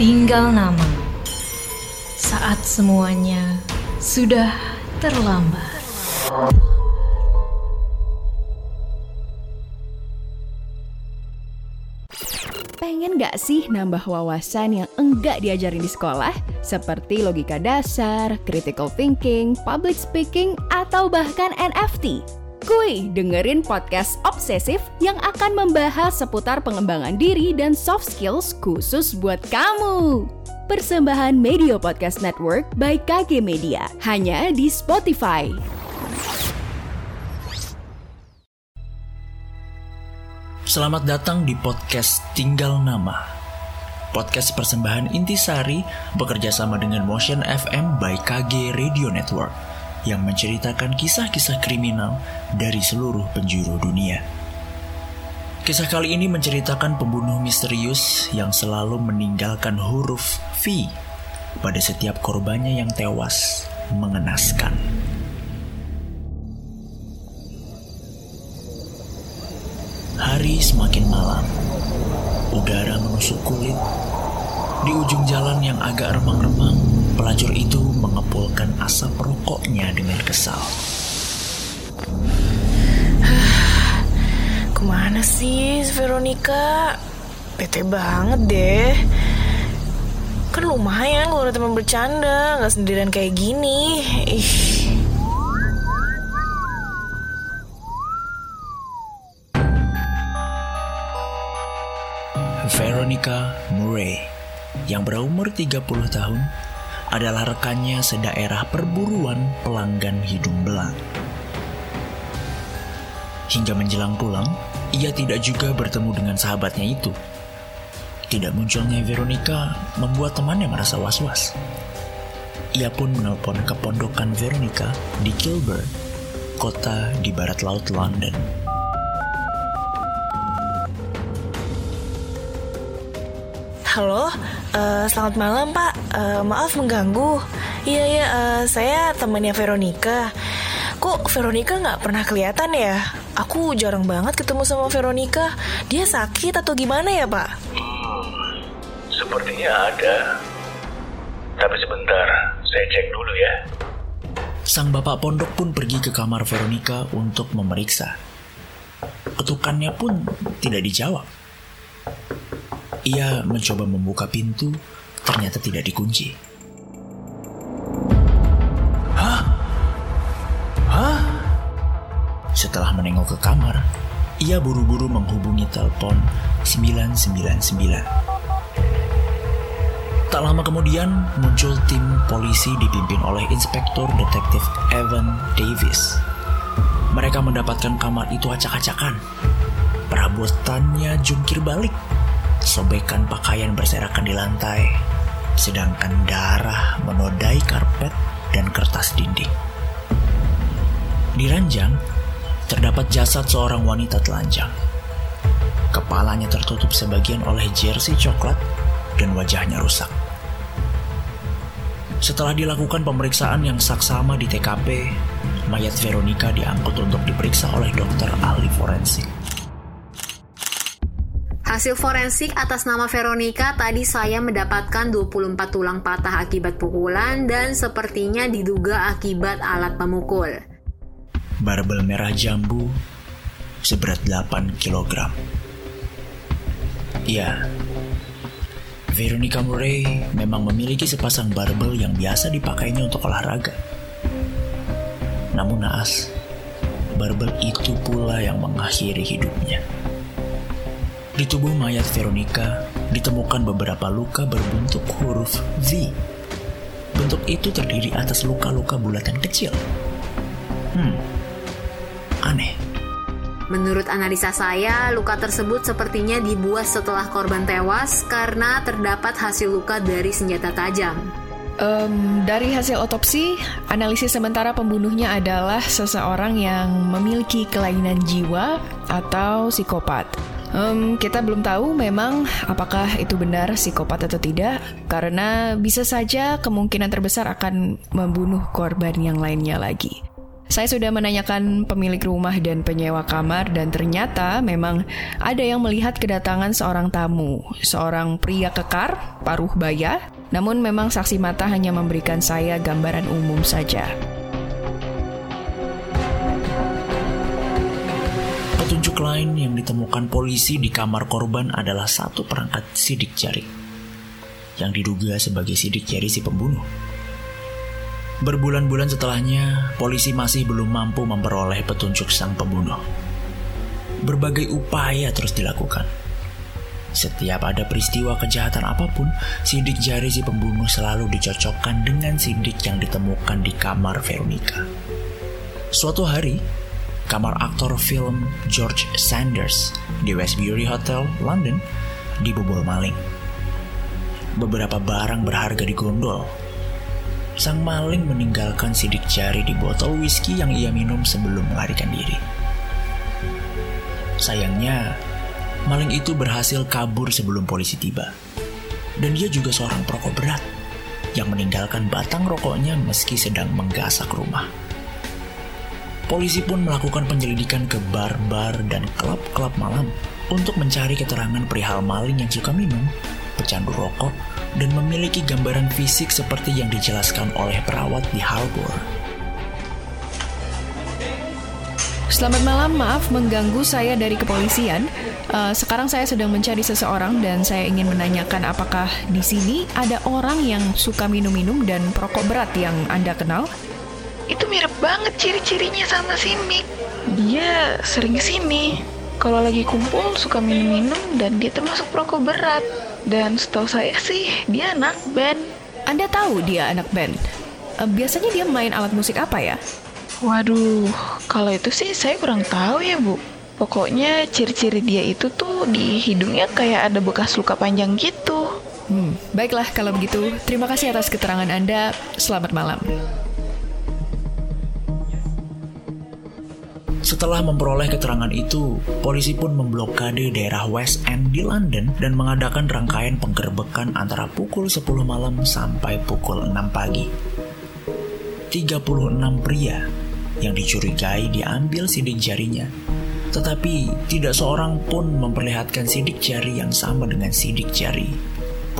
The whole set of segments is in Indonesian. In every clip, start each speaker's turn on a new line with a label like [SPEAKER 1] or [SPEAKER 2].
[SPEAKER 1] tinggal nama. Saat semuanya sudah terlambat.
[SPEAKER 2] Pengen gak sih nambah wawasan yang enggak diajarin di sekolah? Seperti logika dasar, critical thinking, public speaking, atau bahkan NFT? Kuy, dengerin podcast Obsesif yang akan membahas seputar pengembangan diri dan soft skills khusus buat kamu. Persembahan Media Podcast Network by KG Media, hanya di Spotify.
[SPEAKER 3] Selamat datang di podcast Tinggal Nama. Podcast persembahan Intisari bekerja sama dengan Motion FM by KG Radio Network yang menceritakan kisah-kisah kriminal dari seluruh penjuru dunia. Kisah kali ini menceritakan pembunuh misterius yang selalu meninggalkan huruf V pada setiap korbannya yang tewas mengenaskan. Hari semakin malam. Udara menusuk kulit. Di ujung jalan yang agak remang-remang, pelacur itu mengepulkan asap rokoknya dengan kesal.
[SPEAKER 4] Ke mana sih Veronica? Bete banget deh. Kan lumayan kalau ada teman bercanda, nggak sendirian kayak gini. Ih.
[SPEAKER 3] Veronica Murray yang berumur 30 tahun adalah rekannya sedaerah perburuan pelanggan hidung belang. Hingga menjelang pulang, ia tidak juga bertemu dengan sahabatnya itu. Tidak munculnya Veronica membuat temannya merasa was-was. Ia pun menelpon ke pondokan Veronica di Kilburn, kota di barat laut London.
[SPEAKER 4] Halo, eh, selamat malam Pak. Eh, maaf mengganggu. Iya ya, eh, saya temannya Veronica. Kok Veronica nggak pernah kelihatan ya? Aku jarang banget ketemu sama Veronica. Dia sakit atau gimana ya Pak?
[SPEAKER 5] Sepertinya ada. Tapi sebentar, saya cek dulu ya.
[SPEAKER 3] Sang bapak pondok pun pergi ke kamar Veronica untuk memeriksa. Ketukannya pun tidak dijawab. Ia mencoba membuka pintu, ternyata tidak dikunci. Hah? Hah? Setelah menengok ke kamar, ia buru-buru menghubungi telepon 999. Tak lama kemudian muncul tim polisi dipimpin oleh Inspektur Detektif Evan Davis. Mereka mendapatkan kamar itu acak-acakan. Perabotannya jungkir balik. Sobekan pakaian berserakan di lantai. Sedangkan darah menodai karpet dan kertas dinding. Di ranjang, terdapat jasad seorang wanita telanjang. Kepalanya tertutup sebagian oleh jersey coklat dan wajahnya rusak. Setelah dilakukan pemeriksaan yang saksama di TKP, mayat Veronica diangkut untuk diperiksa oleh dokter ahli forensik.
[SPEAKER 6] Hasil forensik atas nama Veronica tadi saya mendapatkan 24 tulang patah akibat pukulan dan sepertinya diduga akibat alat pemukul.
[SPEAKER 3] Barbel merah jambu seberat 8 kg. Iya, Veronica Murray memang memiliki sepasang barbel yang biasa dipakainya untuk olahraga. Namun naas, barbel itu pula yang mengakhiri hidupnya. Di tubuh mayat Veronica ditemukan beberapa luka berbentuk huruf V. Bentuk itu terdiri atas luka-luka bulatan kecil. Hmm, aneh.
[SPEAKER 6] Menurut analisa saya, luka tersebut sepertinya dibuat setelah korban tewas karena terdapat hasil luka dari senjata tajam.
[SPEAKER 2] Em, dari hasil otopsi, analisis sementara pembunuhnya adalah seseorang yang memiliki kelainan jiwa atau psikopat. Em, kita belum tahu memang apakah itu benar psikopat atau tidak, karena bisa saja kemungkinan terbesar akan membunuh korban yang lainnya lagi. Saya sudah menanyakan pemilik rumah dan penyewa kamar dan ternyata memang ada yang melihat kedatangan seorang tamu, seorang pria kekar, paruh baya, namun memang saksi mata hanya memberikan saya gambaran umum saja.
[SPEAKER 3] Petunjuk lain yang ditemukan polisi di kamar korban adalah satu perangkat sidik jari yang diduga sebagai sidik jari si pembunuh. Berbulan-bulan setelahnya, polisi masih belum mampu memperoleh petunjuk sang pembunuh. Berbagai upaya terus dilakukan. Setiap ada peristiwa kejahatan apa pun, sidik jari si pembunuh selalu dicocokkan dengan sidik yang ditemukan di kamar Veronica. Suatu hari, kamar aktor film George Sanders di Westbury Hotel, London, dibobol maling. Beberapa barang berharga digondol, sang maling meninggalkan sidik jari di botol whisky yang ia minum sebelum melarikan diri. Sayangnya, maling itu berhasil kabur sebelum polisi tiba. Dan dia juga seorang perokok berat yang meninggalkan batang rokoknya meski sedang menggasak rumah. Polisi pun melakukan penyelidikan ke bar-bar dan klub-klub malam untuk mencari keterangan perihal maling yang suka minum, pecandu rokok, dan memiliki gambaran fisik seperti yang dijelaskan oleh perawat di Halbor.
[SPEAKER 2] Selamat malam, maaf mengganggu saya dari kepolisian. Uh, sekarang saya sedang mencari seseorang dan saya ingin menanyakan apakah di sini ada orang yang suka minum-minum dan perokok berat yang Anda kenal?
[SPEAKER 7] Itu mirip banget ciri-cirinya sama si Mick. Dia sering ke sini. Kalau lagi kumpul suka minum-minum dan dia termasuk perokok berat. Dan setahu saya sih dia anak band.
[SPEAKER 2] Anda tahu dia anak band? Uh, biasanya dia main alat musik apa ya?
[SPEAKER 7] Waduh, kalau itu sih saya kurang tahu ya bu. Pokoknya ciri-ciri dia itu tuh di hidungnya kayak ada bekas luka panjang gitu.
[SPEAKER 2] Hmm, baiklah kalau begitu. Terima kasih atas keterangan Anda. Selamat malam.
[SPEAKER 3] Setelah memperoleh keterangan itu, polisi pun memblokade daerah West End di London dan mengadakan rangkaian penggerbekan antara pukul 10 malam sampai pukul 6 pagi. 36 pria yang dicurigai diambil sidik jarinya, tetapi tidak seorang pun memperlihatkan sidik jari yang sama dengan sidik jari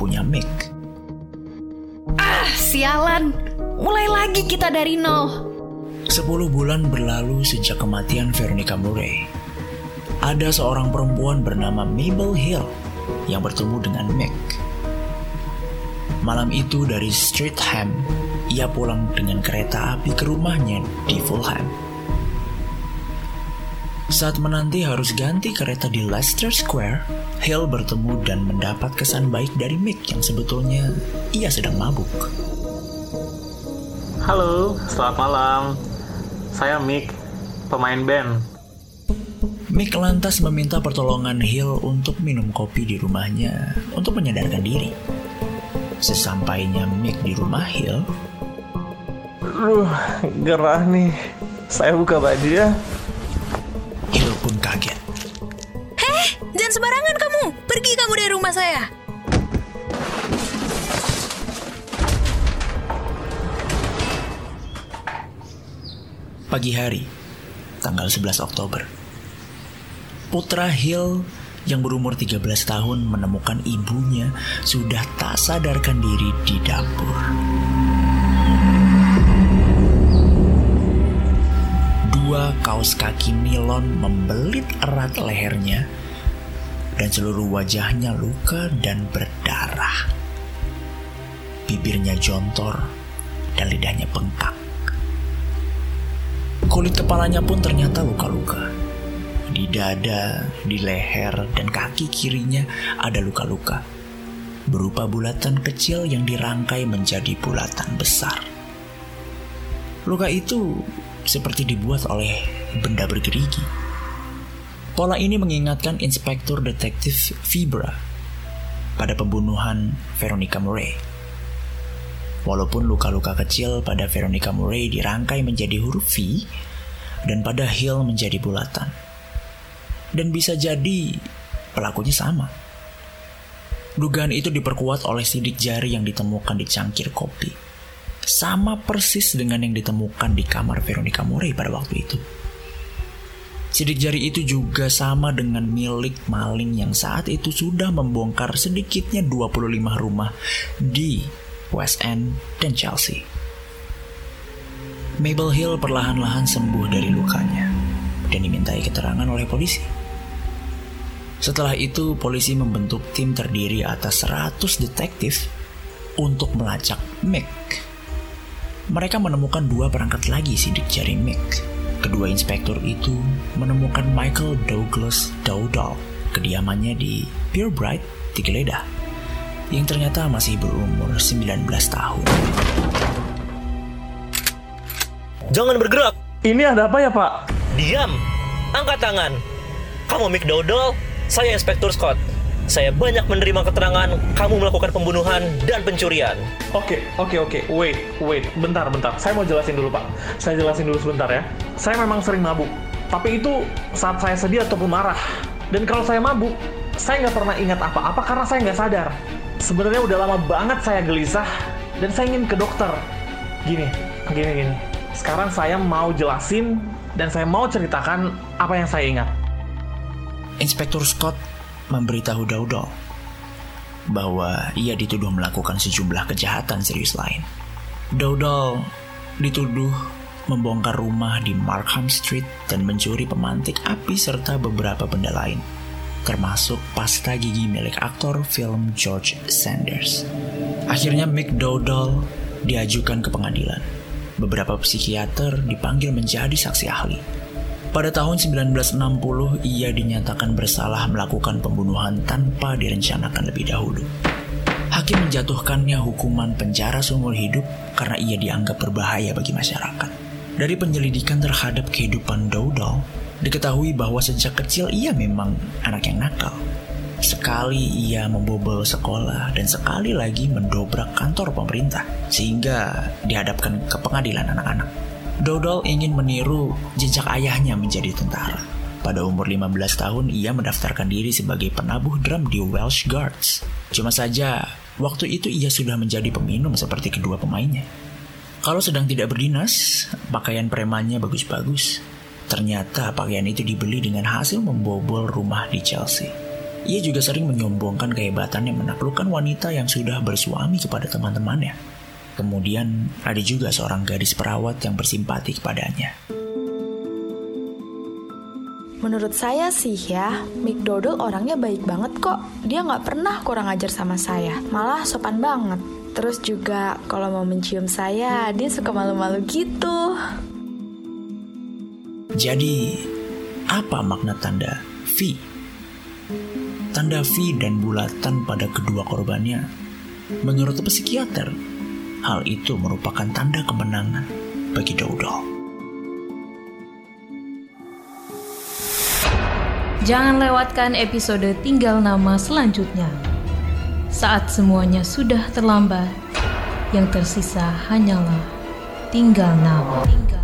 [SPEAKER 3] punya Mick.
[SPEAKER 2] Ah, sialan! Mulai lagi kita dari nol.
[SPEAKER 3] Sepuluh bulan berlalu sejak kematian Veronica Murray. Ada seorang perempuan bernama Mabel Hill yang bertemu dengan Meg. Malam itu dari Streatham, ia pulang dengan kereta api ke rumahnya di Fulham. Saat menanti harus ganti kereta di Leicester Square, Hill bertemu dan mendapat kesan baik dari Mick yang sebetulnya ia sedang mabuk.
[SPEAKER 8] Halo, selamat malam. Saya Mick, pemain band.
[SPEAKER 3] Mick lantas meminta pertolongan Hill untuk minum kopi di rumahnya untuk menyadarkan diri. Sesampainya Mick di rumah Hill,
[SPEAKER 8] Aduh, gerah nih. Saya buka baju ya.
[SPEAKER 3] Hill pun kaget.
[SPEAKER 1] Jangan sembarangan kamu. Pergi kamu dari rumah saya.
[SPEAKER 3] Pagi hari, tanggal 11 Oktober. Putra Hill yang berumur 13 tahun menemukan ibunya sudah tak sadarkan diri di dapur. Dua kaos kaki nilon membelit erat lehernya dan seluruh wajahnya luka dan berdarah. Bibirnya jontor dan lidahnya bengkak. Kulit kepalanya pun ternyata luka-luka. Di dada, di leher, dan kaki kirinya ada luka-luka. Berupa bulatan kecil yang dirangkai menjadi bulatan besar. Luka itu seperti dibuat oleh benda bergerigi. Pola ini mengingatkan Inspektur Detektif Fibra pada pembunuhan Veronica Murray. Walaupun luka-luka kecil pada Veronica Murray dirangkai menjadi huruf V dan pada Hill menjadi bulatan. Dan bisa jadi pelakunya sama. Dugaan itu diperkuat oleh sidik jari yang ditemukan di cangkir kopi. sama persis dengan yang ditemukan di kamar Veronica Murray pada waktu itu. Sidik jari itu juga sama dengan milik maling yang saat itu sudah membongkar sedikitnya 25 rumah di West End dan Chelsea. Mabel Hill perlahan-lahan sembuh dari lukanya dan dimintai keterangan oleh polisi. Setelah itu, polisi membentuk tim terdiri atas 100 detektif untuk melacak Mick. Mereka menemukan dua perangkat lagi sidik jari Mick Kedua inspektur itu menemukan Michael Douglas Dowdall kediamannya di Purebright, Tigeledah, yang ternyata masih berumur 19 tahun.
[SPEAKER 9] Jangan bergerak.
[SPEAKER 8] Ini ada apa ya, Pak?
[SPEAKER 9] Diam. Angkat tangan. Kamu Mick Dowdall, saya Inspektur Scott. Saya banyak menerima keterangan kamu melakukan pembunuhan dan pencurian.
[SPEAKER 8] Oke, oke, oke. Wait, wait. Bentar, bentar. Saya mau jelasin dulu, Pak. Saya jelasin dulu sebentar ya. Saya memang sering mabuk. Tapi itu saat saya sedih ataupun marah. Dan kalau saya mabuk, saya nggak pernah ingat apa-apa karena saya nggak sadar. Sebenarnya udah lama banget saya gelisah dan saya ingin ke dokter. Gini, gini, gini. Sekarang saya mau jelasin dan saya mau ceritakan apa yang saya ingat.
[SPEAKER 3] Inspektur Scott memberitahu Daudol bahwa ia dituduh melakukan sejumlah kejahatan serius lain. Daudol dituduh membongkar rumah di Markham Street dan mencuri pemantik api serta beberapa benda lain, termasuk pasta gigi milik aktor film George Sanders. Akhirnya Mick Dowdall diajukan ke pengadilan. Beberapa psikiater dipanggil menjadi saksi ahli. Pada tahun 1960, ia dinyatakan bersalah melakukan pembunuhan tanpa direncanakan lebih dahulu. Hakim menjatuhkannya hukuman penjara seumur hidup karena ia dianggap berbahaya bagi masyarakat. Dari penyelidikan terhadap kehidupan Dowdall, diketahui bahwa sejak kecil ia memang anak yang nakal. Sekali ia membobol sekolah dan sekali lagi mendobrak kantor pemerintah, sehingga dihadapkan ke pengadilan anak-anak. Dodol ingin meniru jejak ayahnya menjadi tentara. Pada umur 15 tahun, ia mendaftarkan diri sebagai penabuh drum di Welsh Guards. Cuma saja, waktu itu ia sudah menjadi peminum seperti kedua pemainnya. Kalau sedang tidak berdinas, pakaian premannya bagus-bagus. Ternyata pakaian itu dibeli dengan hasil membobol rumah di Chelsea. Ia juga sering menyombongkan kehebatannya menaklukkan wanita yang sudah bersuami kepada teman-temannya. Kemudian ada juga seorang gadis perawat yang bersimpati kepadanya.
[SPEAKER 10] Menurut saya sih ya, Dodo orangnya baik banget kok. Dia nggak pernah kurang ajar sama saya, malah sopan banget. Terus juga kalau mau mencium saya, dia suka malu-malu gitu.
[SPEAKER 3] Jadi, apa makna tanda V? Tanda V dan bulatan pada kedua korbannya, menurut psikiater, Hal itu merupakan tanda kemenangan bagi Daudal.
[SPEAKER 11] Jangan lewatkan episode Tinggal Nama selanjutnya. Saat semuanya sudah terlambat, yang tersisa hanyalah tinggal nama. Tinggal